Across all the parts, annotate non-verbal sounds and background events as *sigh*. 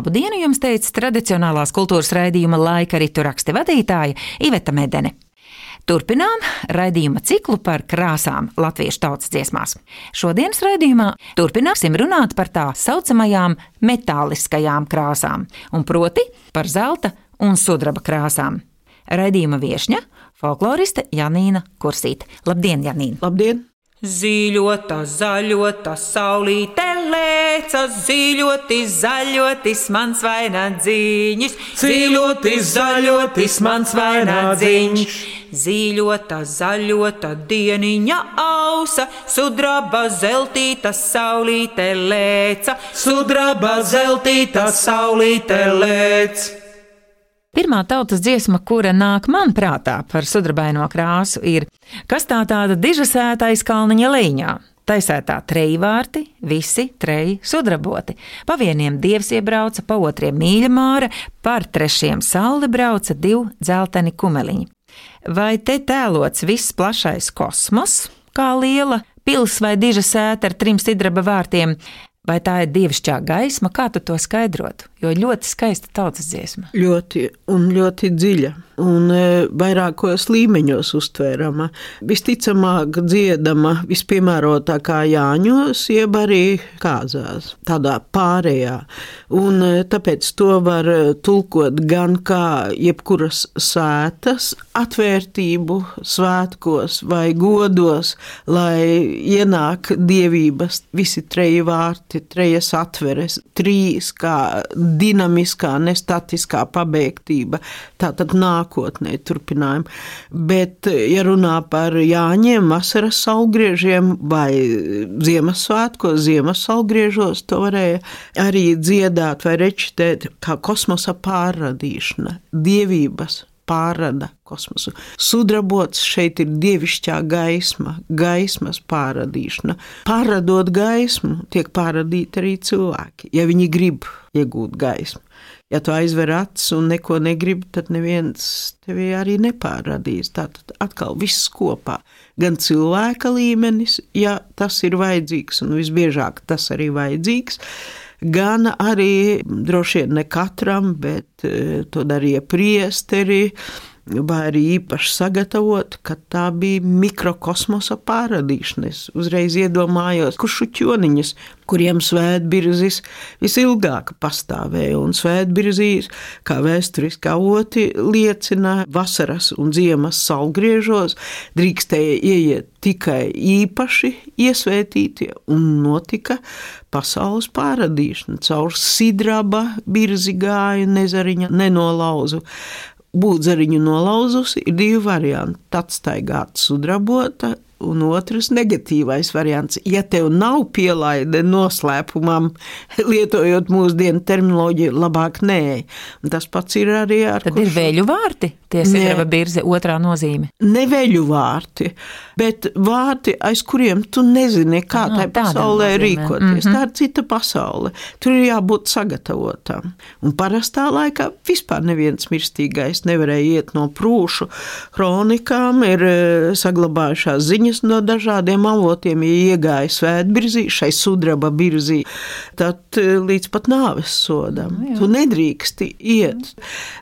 Labu dienu jums teica tradicionālās kultūras raidījuma laika ritu raksta vadītāja Iveta Medene. Turpinām raidījuma ciklu par krāsām latviešu tautas dziesmās. Šodienas raidījumā turpināsim runāt par tā saucamajām metāliskajām krāsām, un proti par zelta un sudraba krāsām. Raidījuma viesņa - folkloriste Janīna Kursīte. Labdien, Janīna! Labdien! Zīļota, zaļota, saulīte lēca, zīļoti, zaļotis, mans vainagdziņš, Zīļotis, zaļotis, mans vainagdziņš. Zīļota, zaļota, dieniņa ausa, sudraba, zeltīta, saulīte lēca, Sudraba zeltīta saulīte lēc. Pirmā tautas dziesma, kura nāk man prātā par sudrabaino krāsu, ir kas tā tāda dižasētais kalniņa leņķā. Taisētā trejvārti, visi treji sudraboti. Pa vieniem dievs iebrauca, pa otriem mīļa māra, par trešiem saule brauca divi dzelteni kumeliņi. Vai te tēlots viss plašais kosmos, kā liela pils vai diža sēta ar trim sidraba vārtiem, vai tā ir dievišķā gaisma, kā tu to skaidrotu? Jo ļoti skaista tautas dziesma. Ļoti un ļoti dziļa. Un e, vairākos līmeņos uztvērama. Visticamāk, dziedama vispiemērotākā Jāņos, jeb arī kāzās, tādā pārējā. Un e, tāpēc to var e, tulkot gan kā jebkuras sētas atvērtību svētkos vai godos, lai ienāk dievības visi treji vārti, trejas atveres, trīs kā dinamiskā, nestatiskā pabeigtība, tātad nākotnē turpinājumu. Bet, ja runā par Jāņiem, vasaras saulgriežiem vai Ziemassvētkos, Ziemas saulgriežos, to varēja arī dziedāt vai rečitēt kā kosmosa pārradīšana, dievības pārrada kosmosu. Sudrabots šeit ir dievišķā gaisma, gaismas pārradīšana. Pārradot gaismu, tiek pārradīti arī cilvēki, ja viņi grib iegūt gaismu. Ja tu aizver acis un neko negribi, tad neviens tevi arī nepārradīs. Tātad atkal viss kopā. Gan cilvēka līmenis, ja tas ir vajadzīgs, un visbiežāk tas arī vajadzīgs, gan arī droši vien ne katram, bet eh, to darīja priesteri vai arī īpaši sagatavot, ka tā bija mikrokosmosa pārradīšana. Es uzreiz iedomājos, kurš šuķoniņas, kuriem svētbirzis visilgāk pastāvēja, un svētbirzīs, kā vēsturiskā oti liecina, vasaras un ziemas saulgriežos drīkstēja ieiet tikai īpaši iesvētītie, un notika pasaules pārradīšana. Caur sidraba birzi gāja nezariņa nenolauzu būdzeriņu nolauzusi, ir divi varianti. Atstaigāta sudrabota un otrs negatīvais variants. Ja tev nav pielaide noslēpumam, *laughs* lietojot mūsdienu terminoloģiju, labāk nē. Tas pats ir arī ar. Tad ir veļu vārti, tie sidraba birze, otrā nozīme. Ne veļu vārti, bet vārti, aiz kuriem tu nezini, kā Aha, tai tādā pasaulē nozīmē. rīkoties. Mhm. Tā ir cita pasaule. Tur ir jābūt sagatavotam. Un parastā laikā vispār neviens mirstīgais nevarēja iet no prūšu kronikām, ir eh, saglabājušās ziņas no dažādiem avotiem, ja iegāja svētbirzī, šai sudraba birzī, tad eh, līdz pat nāves sodam. Nu Tu nedrīksti iet.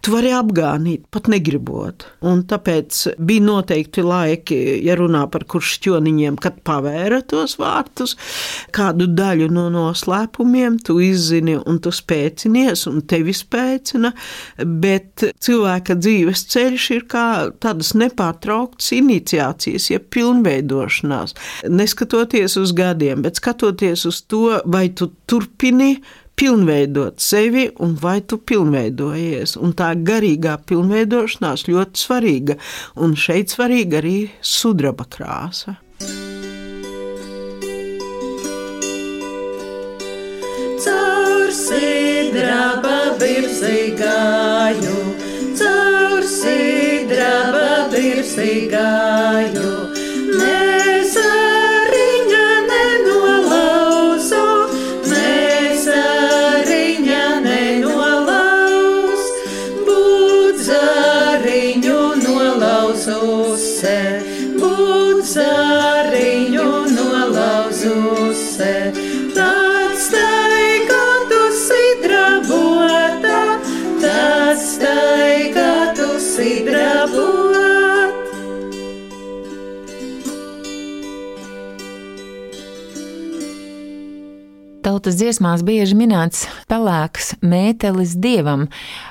Tu vari apgānīt, pat negribot. Un tāpēc bija noteikti laiki, ja runā par kuršķoniņiem, kad pavēra tos vārtus, kādu daļu no noslēpumiem tu izzini un tu spēcinies, un tevi spēcina, bet cilvēka dzīves ceļš ir kā tādas nepārtrauktas iniciācijas, ja pilnveidošanās. Neskatoties uz gadiem, bet skatoties uz to, vai tu turpini pilnveidot sevi un vai tu pilnveidojies. Un tā garīgā pilnveidošanās ļoti svarīga. Un šeit svarīga arī sudraba krāsa. Caur sidraba birzi gāju, caur sidraba birzi gāju. Nezariņa Tautas dziesmās bieži minēts pelēks mētelis dievam,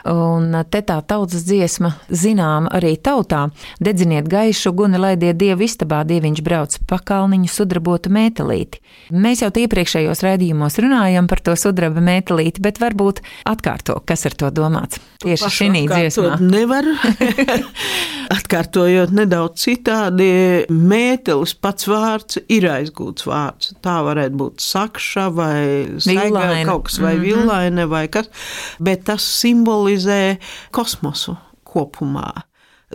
un te tā tautas dziesma zinām arī tautā. Dedziniet gaišu guni, laidiet dievu istabā, dieviņš brauc pakalniņu sudrabotu mētelīti. Mēs jau iepriekšējos raidījumos runājam par to sudraba mētelīti, bet varbūt atkārto, kas ar to domāts. Tieši šī dziesmā. Nevar. *laughs* Atkārtojot nedaudz citādi, mētelis pats vārds ir aizgūts vārds. Tā varētu būt sakša vai Villaine. kaut kas vai mm -hmm. villaine vai kas, bet tas simbolizē kosmosu kopumā.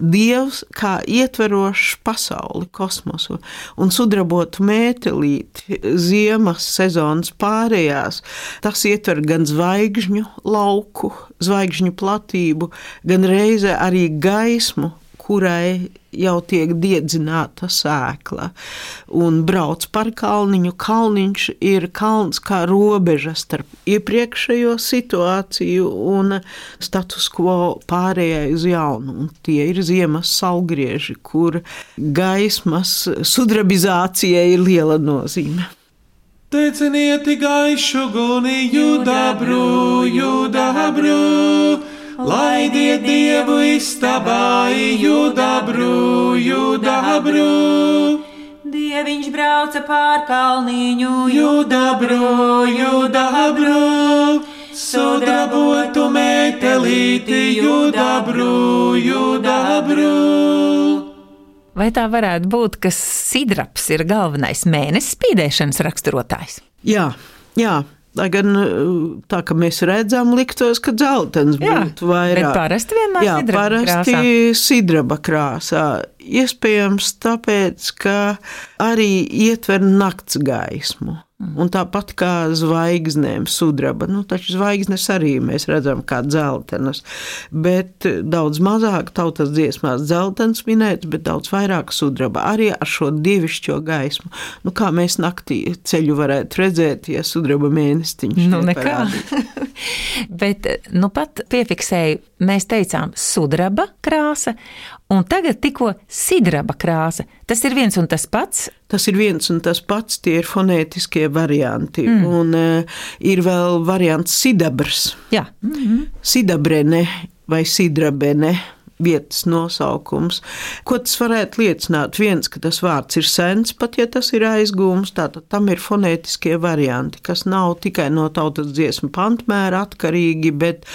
Dievs kā ietverošs pasauli, kosmosu un sudrabotu mētelīti ziemas sezonas pārējās. Tas ietver gan zvaigžņu lauku, zvaigžņu platību, gan reizē arī gaismu, kurai jau tiek diedzināta sēkla. Un brauc par kalniņu. Kalniņš ir kalns kā robeža starp iepriekšējo situāciju un status quo pārējai uz jaunu. Un tie ir ziemas salgrieži, kur gaismas sudrabizācijai ir liela nozīme. Teciniet gaišu guni, judabru, judabru, laidiet dievu istabā, judabru, judabru. Dieviņš brauca pār kalniņu, Judabru, judabru, sudrabotu metelīti, judabru, judabru. Vai tā varētu būt, ka sidraps ir galvenais mēnesis spīdēšanas raksturotājs? Jā, jā. Lai gan uh, tā, ka mēs redzam, liktos, ka dzeltens būtu vairāk. Bet parasti vienmēr Jā, sidraba parasti krāsā. sidraba krāsā. Iespējams, tāpēc, ka arī ietver nakts gaismu. Mm. Un tāpat kā zvaigznēm, sudraba, nu, taču zvaigznes arī mēs redzam kā dzeltenas, bet daudz mazāk tautas dziesmās dzeltens minēts, bet daudz vairāk sudraba, arī ar šo dievišķo gaismu. Nu, kā mēs naktī ceļu varētu redzēt, ja sudraba mēnestiņš Nu, nekā. *laughs* *laughs* Bet, nu, pat piefiksēju, mēs teicām, sudraba krāsa, un tagad tikko sidraba krāsa. Tas ir viens un tas pats. Tas ir viens un tas pats, tie ir fonētiskie varianti. Mm. Un uh, ir vēl variants sidabrs, Jā, sidabrene vai sidrabene. Vietas nosaukums. Ko tas varētu liecināt? Viens, ka tas vārds ir sens, pat ja tas ir aizgūms, tātad tam ir fonētiskie varianti, kas nav tikai no tautas dziesmu pantmēra atkarīgi, bet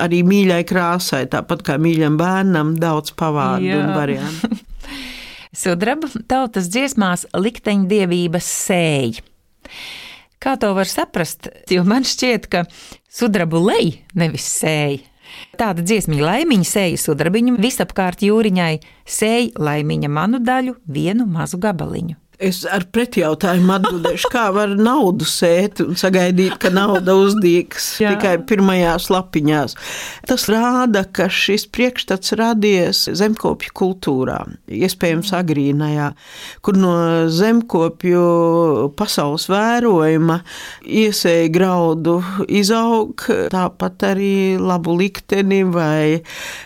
arī mīļai krāsai, tāpat kā mīļam bērnam, daudz pavārdu Jā. un variantu. *laughs* sudraba tautas dziesmās likteņdievības sēja. Kā to var saprast? Jo man šķiet, ka sudrabu lej, nevis sēja. Tāda dziesmiņa laimiņa sēja sudrabiņu visapkārt jūriņai, sēja laimiņa manu daļu, vienu mazu gabaliņu. Es ar pretjautājumu atbildēšu, kā var naudu sēt un sagaidīt, ka nauda uzdīgs tikai pirmajās lapiņās. Tas rāda, ka šis priekšstats radies zemkopju kultūrā, iespējams agrīnajā, kur no zemkopju pasaules vērojuma iesēja graudu izaug, tāpat arī labu likteni vai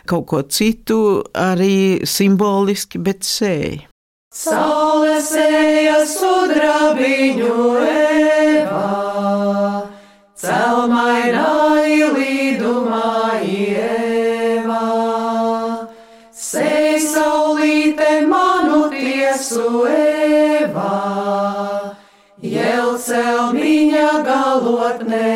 kaut ko citu, arī simboliski, bet sēja. Saule sēja sudrabiņu evā, celmainā līdumā ievā. Sēj saulīte manu tiesu evā, jēl celmiņa galotnē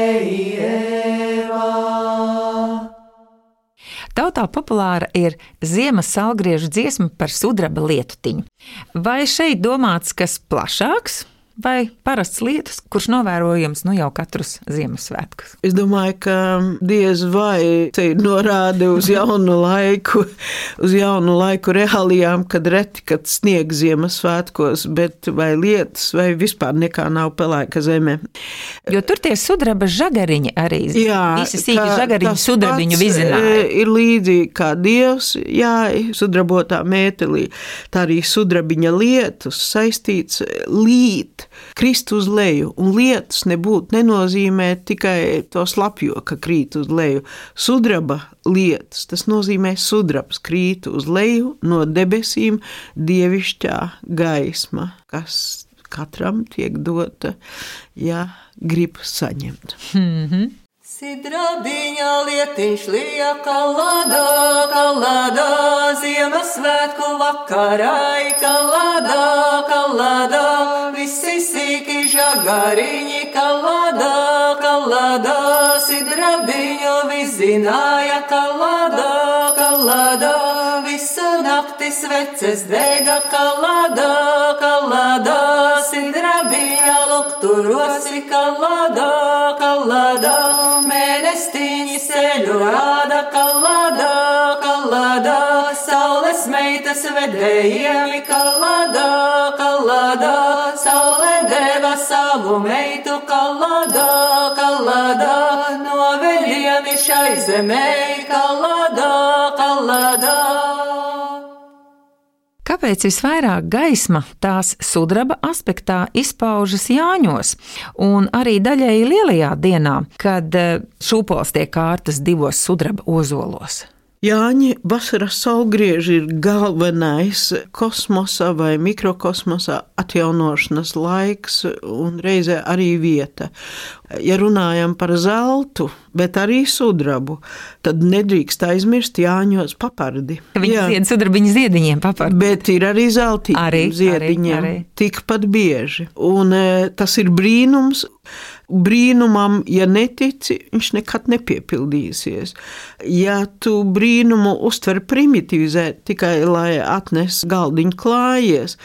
Tautā populāra ir ziemas salgriežu dziesma par sudraba lietutiņu. Vai šeit domāts kas plašāks? Vai parasts lietus, kurš novērojams nu jau katrus Ziemassvētkus? Es domāju, ka diez vai te ir norāde uz jaunu laiku, uz jaunu laiku reālijām, kad reti, kad snieg Ziemassvētkos, bet vai lietas, vai vispār nekā nav pelēka zeme. Jo tur tie sudraba žagariņi arī visi sīki žagariņi sudrabiņu vizināja. e, Ir līdzīgi kā dievs, jā, sudrabotā mētelī, tā arī sudrabiņa lietus saistīts līt, krist uz leju, un lietus nebūtu nenozīmē tikai to slapjo, ka krīt uz leju. Sudraba lietus, tas nozīmē sudrabs krīt uz leju no debesīm dievišķā gaisma, kas katram tiek dota, ja grib saņemt. Mm -hmm. Sidrabiņa lietiņš lieka lada, kalada, Ziemassvētku vakarai, kalada, kalada, visi sīki žagariņi, kalada, sidrabiņu vizzināja, kalada, kalada, visu nakti sveces dega, kalada, kalada, sidrabiņa lukturosi, kalada, kalada, mēnestiņi ceļu rāda, kalada, kalada, saules meitas vedējiem, kalada, kalada, saule deva savu meitu, kalada, kalada, no veļiem šai zemē, kalada, kalada. Kāpēc visvairāk gaisma tās sudraba aspektā izpaužas Jāņos un arī daļēji lielajā dienā, kad eh, šūpols tiek kārtas divos sudraba ozolos? Jāņa vasaras saulgrieži ir galvenais kosmosa vai mikrokosmosa atjaunošanas laiks un reizē arī vieta. Ja runājam par zeltu, bet arī sudrabu, tad nedrīkst aizmirst Jāņos papardi. Viņa zied sudrabiņu ziediņiem papardi. Bet ir arī zeltīņu Arī, ziediņiem, arī, arī. tikpat bieži. Un e, tas ir brīnums. Brīnumam, ja netici, viņš nekad nepiepildīsies. Ja tu brīnumu uztver primitīvizēt tikai lai atnes galdiņu klājies,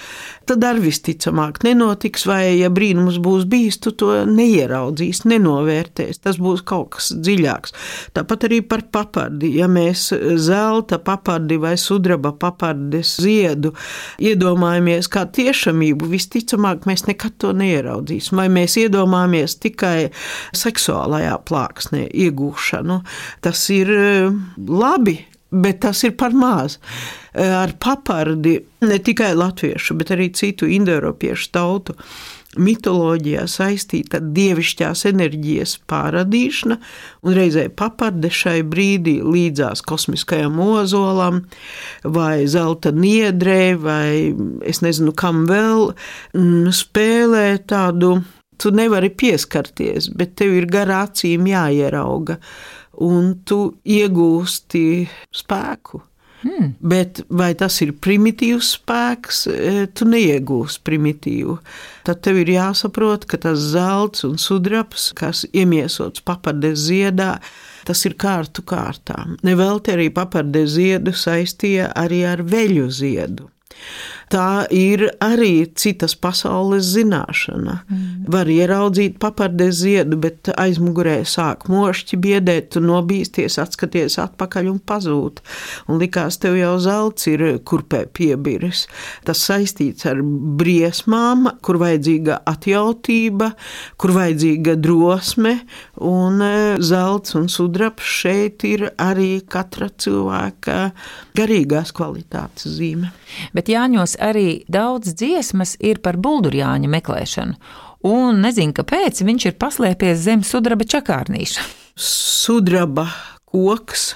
tad ar visticamāk nenotiks, vai ja brīnums būs bijis, tu to neieraudzīs, nenovērtēs. Tas būs kaut kas dziļāks. Tāpat arī par papardi. Ja mēs zelta papardi vai sudraba papardes ziedu iedomājamies kā tiešamību, visticamāk mēs nekad to neieraudzīsim. Vai mēs iedomājamies tikai seksuālajā plāksnē iegūšanu, tas ir eh, labi. Bet tas ir par maz. Ar papardi ne tikai latviešu, bet arī citu indoeiropiešu tautu mitoloģijā saistīta dievišķās enerģijas pārradīšana, un reizē paparde šai brīdī līdzās kosmiskajam ozolam, vai zelta niedrē, vai es nezinu, kam vēl, mm, spēlē tādu. Tu nevari pieskarties, bet tev ir garā acīm jāierauga, un tu iegūsti spēku. Hmm. Bet vai tas ir primitīvs spēks, e, tu neiegūsi primitīvu. Tad tev ir jāsaprot, ka tas zelts un sudrabs, kas iemiesots papardes ziedā, tas ir kārtu kārtā. Nevelti arī papardes ziedu saistīja arī ar veļu ziedu. Tā ir arī citas pasaules zināšana. Mm. Var ieraudzīt papardes ziedu, bet aizmugurē sāk mošķi biedēt, nobīsties, atskaties atpakaļ un pazūd. Un likās, tev jau zelts ir kurpē piebiris. Tas saistīts ar briesmām, kur vajadzīga atjautība, kur vajadzīga drosme, un e, zelts un sudrabs šeit ir arī katra cilvēka garīgās kvalitātes zīme. Bet Jāņos arī daudz dziesmas ir par buldurjāņa meklēšanu. Un nezinu, kāpēc viņš ir paslēpies zem sudraba čakārnīša. Sudraba koks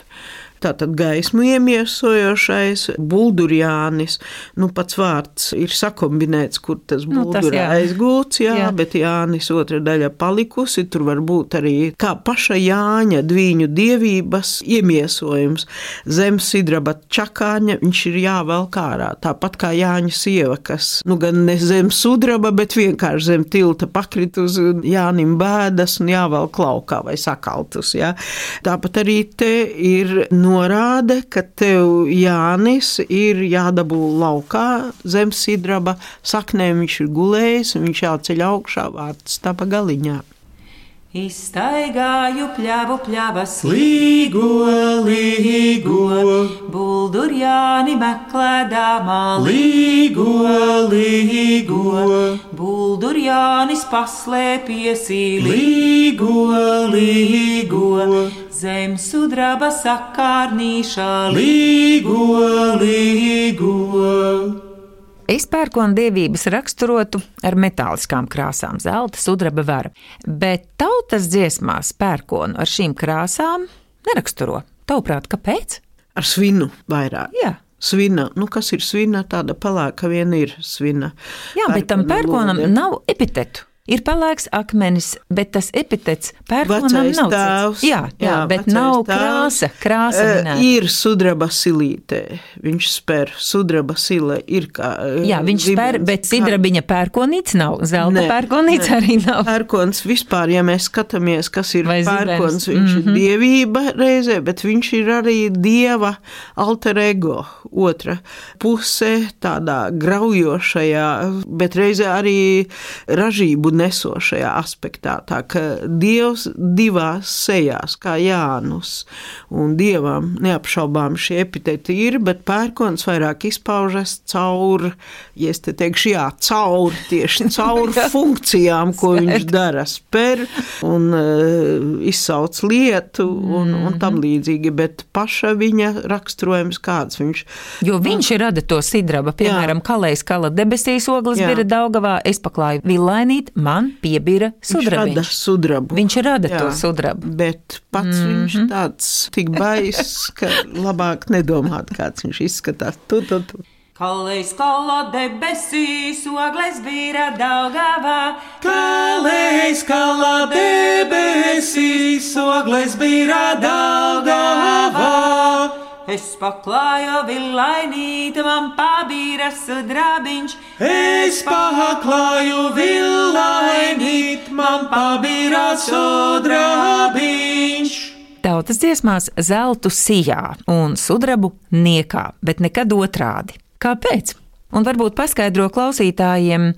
Tātad gaismu iemiesojošais, buldurjānis. Nu, pats vārds ir sakombinēts, kur tas buldurā nu, tas, aizgūts, jā, jā, bet Jānis otra daļa palikusi. Tur var būt arī kā paša Jāņa dviņu dievības iemiesojums. Zem sidraba čakāņa viņš ir jāvēl kārā. Tāpat kā Jāņa sieva, kas nu gan ne zem sudraba, bet vienkārši zem tilta pakrit uz Jānim bēdas un jāvēl klaukā vai sakaltus. Jā. Tāpat arī te ir no norāde, ka tev Jānis ir jādabū laukā zem sidraba saknēm, viņš ir gulējis un viņš jāceļ augšā vārds tapa galiņā. Iztaigāju pļāvu pļāvas, Līgo, līgo, buldurjāni meklēdāmā, līgo, līgo, buldurjānis paslēpies līgo, līgo, zem sudraba sakārnīšā, līgo, līgo. Es pērkonu dievības raksturotu ar metāliskām krāsām, zelta, sudraba vara, bet tautas dziesmās pērkonu ar šīm krāsām neraksturo. Tavuprāt, kāpēc? Ar svinu vairāk. Jā. Svina, nu kas ir svina, tāda pelēka vien ir svina. Jā, bet tam Pērkona pērkonam nav epitetu. Ir pelēks akmenis, bet tas epitets pērkonam nav. tēvs. Jā, jā, jā bet nav tēvs. krāsa. Krāsa minēta. ir sudraba silīte. Viņš spēr sudraba sile. Ir kā, eh, Jā, viņš spēr, dibens. bet sidrabiņa pērkonīts nav. Zelta pērkonīts nē. arī nav. Pērkons vispār, ja mēs skatāmies, kas ir Vai zibens. pērkons, viņš ir Mhm. dievība reizē, bet viņš ir arī dieva alter ego, otra puse tādā graujošajā, bet reizē arī ražību nesošajā aspektā. Tā ka dievs divās sejās, kā Jānus, un dievam neapšaubām šie epiteti ir, bet pērkons vairāk izpaužas caur, ja es te teikšu, jā, caur tieši *laughs* caur funkcijām, ko viņš dara, spēr un uh, izsauc lietu un, un tam līdzīgi, bet paša viņa raksturojums kāds viņš. Jo viņš ir rada to sidraba, piemēram, kalējs kala debesīs ogles Jā. bira Daugavā, es paklāju villainīt, man piebira sudrabiņš. sudrabu. Viņš rada Jā, to sudrabu. Bet pats mm -hmm. viņš tāds tik baiss, ka labāk nedomāt, kāds viņš izskatās. Tu, tu, tu. Kalējs kala debesīs, ogles vīra Daugavā. Kalējs kalā debesīs, ogles bija Daugavā. Es paklāju villainīt, man pabīra sudrabiņš. Es paklāju villainīt, man pabīrā sudrabiņš. Tautas dziesmās zeltu sijā un sudrabu niekā, bet nekad otrādi. Kāpēc? Un varbūt paskaidro klausītājiem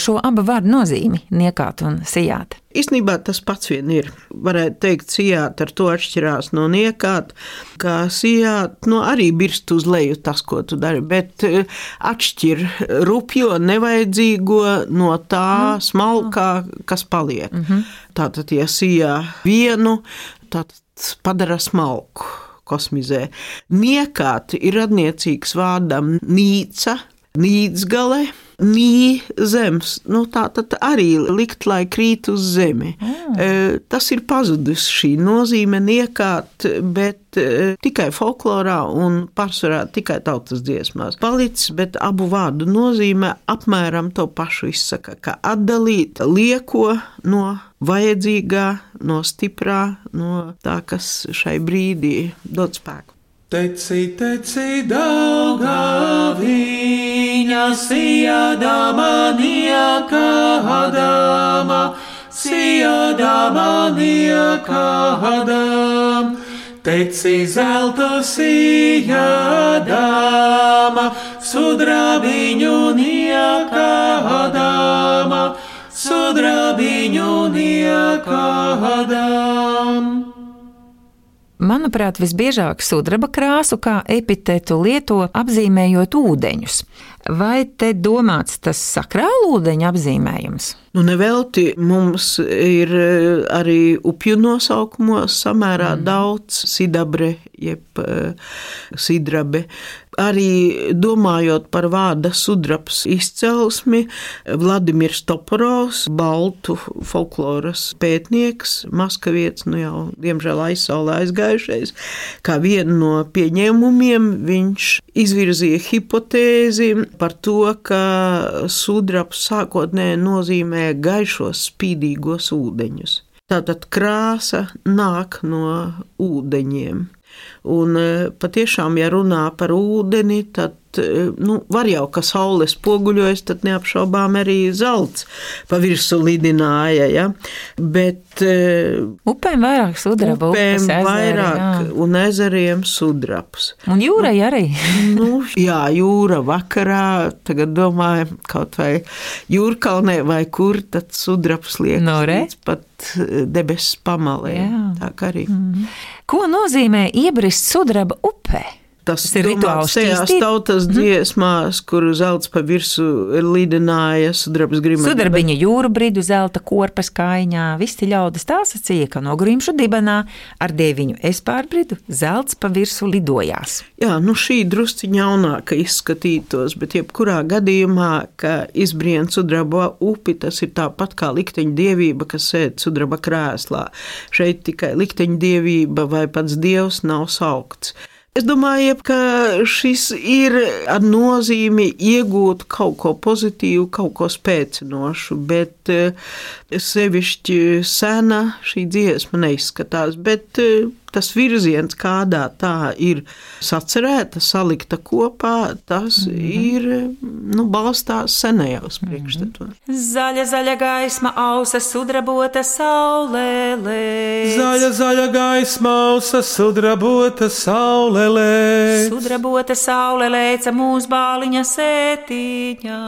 šo abu vārdu nozīmi - niekāt un sijāt. Īsnībā tas pats vien ir. Varētu teikt, sijāt ar to atšķirās no niekāt, ka sijāt nu, arī birst uz leju tas, ko tu dari, bet eh, atšķir rupjo nevajadzīgo no tā smalkā, kas paliek. Mm -hmm. Tātad, ja sijā vienu, tad padara smalku. Kosmizē. Niekāt ir radniecīgs vārdam nīca, nīcgale, nī zems. Nu, tā tad arī likt, lai krīt uz zemi. Mm. Tas ir pazudis šī nozīme niekāt, bet e, tikai folklorā un pārsvarā tikai tautas dziesmās. Palicis, bet abu vārdu nozīme apmēram to pašu izsaka, ka atdalīt lieko no vajadzīgā, no stiprā, no tā, kas šai brīdī dod spēku. Teci, teci, daugaviņa, sijādama, niekādama, sijādama, niekādama. Teci, zelta sijādama, sudrabiņu niekādama, sudrabiņu niekādama. Manuprāt, visbiežāk sudraba krāsu kā epitetu lieto apzīmējot ūdeņus. Vai te domāts tas sakrāla ūdeņa apzīmējums? Nu, nevelti mums ir eh, arī upju nosaukumos samērā mm. daudz sidabre, jeb uh, sidrabe. Arī domājot par vārda sudrabs izcelsmi, Vladimirs Toporovs, baltu folkloras pētnieks, maskavietis, nu jau diemžēl aizsaulē aizgājušais, kā vienu no pieņēmumiem viņš izvirzīja hipotēzi par to, ka sudrabs sākotnēji nozīmē gaišos, spīdīgos ūdeņus. Tātad krāsa nāk no ūdeņiem. Un e, patiešām, ja runā par ūdeni, tad e, nu, var jau, ka saule spoguļojas, tad neapšaubām arī zelts pa virsmu lidināja. Ja? Bet e, Upēm vairāk sudraba, upēm upes, ezeri, vairāk jā. un ezeriem sudrabs. Un jūrai arī. *laughs* Nu, jā, jūra vakarā, tagad domāju, kaut vai jūrkalnē vai kur, tad sudrabs liek No līdz pat eh, debesu pamalē. Jā. Tā kā arī. Ko nozīmē iebrist sudraba upē? Tas Tas ir rituāls tajās tautas dziesmās, kur zelts pa virsu lidināja sudrabs grima. Sudrabiņa jūra bridu zelta korpas kaiņā, visi ļaudis tā sacīja, ka no grimšu dibenā ar dieviņu es pārbridu, zelts pa virsu lidojās. Jā, nu šī drusciņa jaunāka izskatītos, bet jebkurā gadījumā, ka izbrien sudraba upi, tas ir tāpat kā likteņa dievība, kas sēž sudraba krēslā. Šeit tikai likteņa dievība vai pats dievs nav saukts. Es domāju, ka šis ir ar nozīmi iegūt kaut ko pozitīvu, kaut ko spēcinošu, bet eh, sevišķi sena šī dziesma neizskatās. Bet eh, tas virziens, kādā tā ir sacerēta, salikta kopā, tas mm -hmm. ir nu, balstās senajos mhm. priekšstatos. Mm -hmm. Zaļa, zaļa gaisma, ausa sudrabota saulē. Zaļa, zaļa gaisma, ausa sudrabota saulē. Sudrabota saulē lēca mūsu bāliņa sētiņā.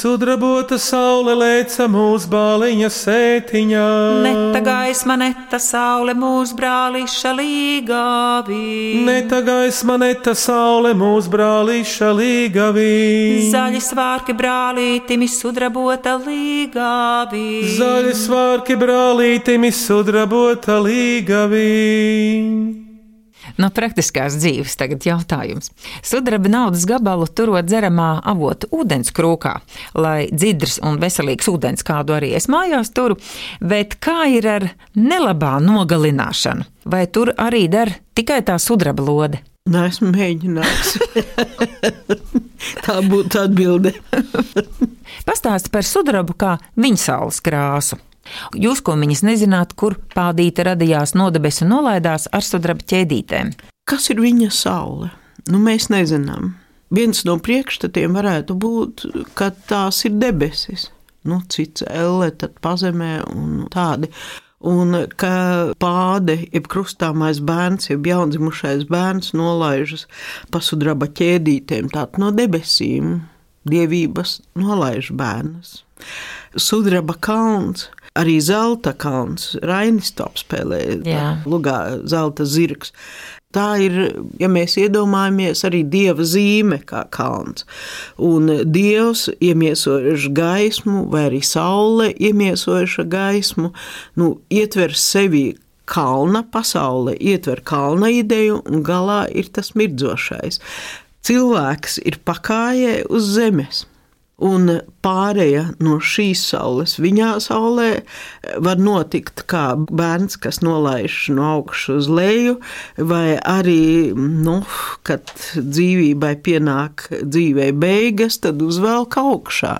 Sudrabota saulē lēca mūsu bāliņa sētiņā. Neta gaisma, neta saule mūsu brālīša līdzi līgavī. Neta gaisma, neta saule, mūsu brālīša līgavī. Zaļi svārki brālītimi sudrabota līgavī. Zaļi svārki brālītimi sudrabota līgavī. No praktiskās dzīves tagad jautājums. Sudraba naudas gabalu turot dzeramā avota ūdens krūkā, lai dzidrs un veselīgs ūdens kādu arī es mājās turu, bet kā ir ar nelabā nogalināšanu? Vai tur arī der tikai tā sudraba lode? Nē, esmu mēģinājis. *laughs* tā būtu atbilde. Pastāsti par sudrabu kā viņa saules krāsu. Jūs, ko viņas nezināt, kur pādīte radījās no debesu nolaidās ar sudraba ķēdītēm. Kas ir viņa saule? Nu, mēs nezinām. Viens no priekšstatiem varētu būt, ka tās ir debesis. Nu, cits elle, tad pazemē un tādi. Un ka pāde, jeb krustāmais bērns, jeb jaundzimušais bērns nolaižas pa sudraba ķēdītēm, tātad no debesīm, dievības nolaiž bērnus. Sudraba kalns arī zelta kalns, Rainis to apspēlēja, Lugā zelta zirgs. Tā ir, ja mēs iedomājamies, arī dieva zīme kā kalns. Un dievs iemiesojuši gaismu, vai arī saule iemiesojuša gaismu, nu, ietver sevi kalna pasaule, ietver kalna ideju, un galā ir tas mirdzošais. Cilvēks ir pakājē uz zemes. Un pārēja no šīs saules viņā saulē var notikt kā bērns, kas nolaiž no augšas uz leju, vai arī, nu, kad dzīvībai pienāk dzīvei beigas, tad uzvelk augšā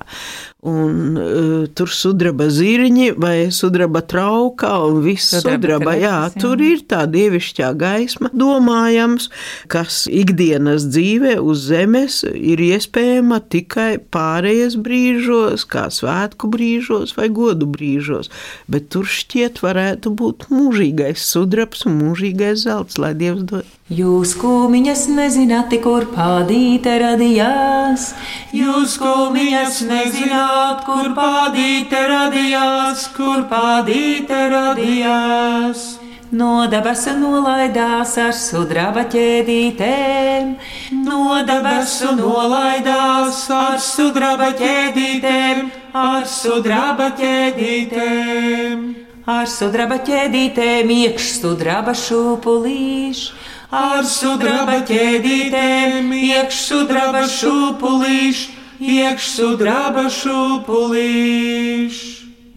un uh, tur sudraba zirņi vai sudraba trauka un viss sudraba. sudraba jā, jā, tur ir tā dievišķā gaisma, domājams, kas ikdienas dzīvē uz zemes ir iespējama tikai pārējais brīžos, kā svētku brīžos vai godu brīžos, bet tur šķiet varētu būt mūžīgais sudrabs un mūžīgais zelts, lai Dievs dod. Jūs kūmiņas nezināt, kur pādīte radījās. Jūs kūmiņas nezināt, kur pādīte radījās, kur pādīte radījās. No debesu nolaidās ar sudraba ķēdītēm, no debesu nolaidās ar sudraba ķēdītēm, ar sudraba ķēdītēm. Ar sudraba ķēdītēm iekš sudraba šūpulīši ar sudraba ķēdītēm, iekšsudraba šūpulīš, iekšsudraba šūpulīš.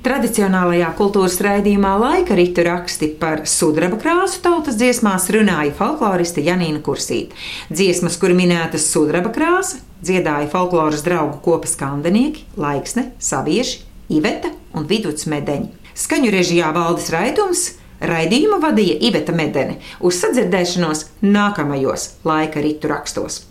Tradicionālajā kultūras raidījumā laika ritu raksti par sudraba krāsu tautas dziesmās runāja folkloriste Janīna Kursīte. Dziesmas, kur minētas sudraba krāsa, dziedāja folkloras draugu kopas kandanieki, laiksne, savieši, Iveta un Viduts Medeņi. Skaņu režijā valdes raidums Raidījumu vadīja Iveta Medene uz sadzirdēšanos nākamajos laika ritu rakstos.